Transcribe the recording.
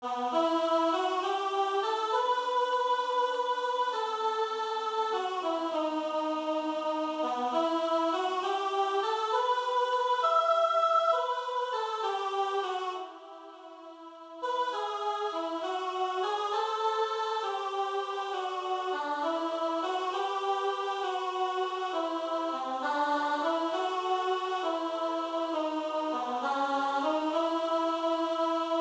Oh.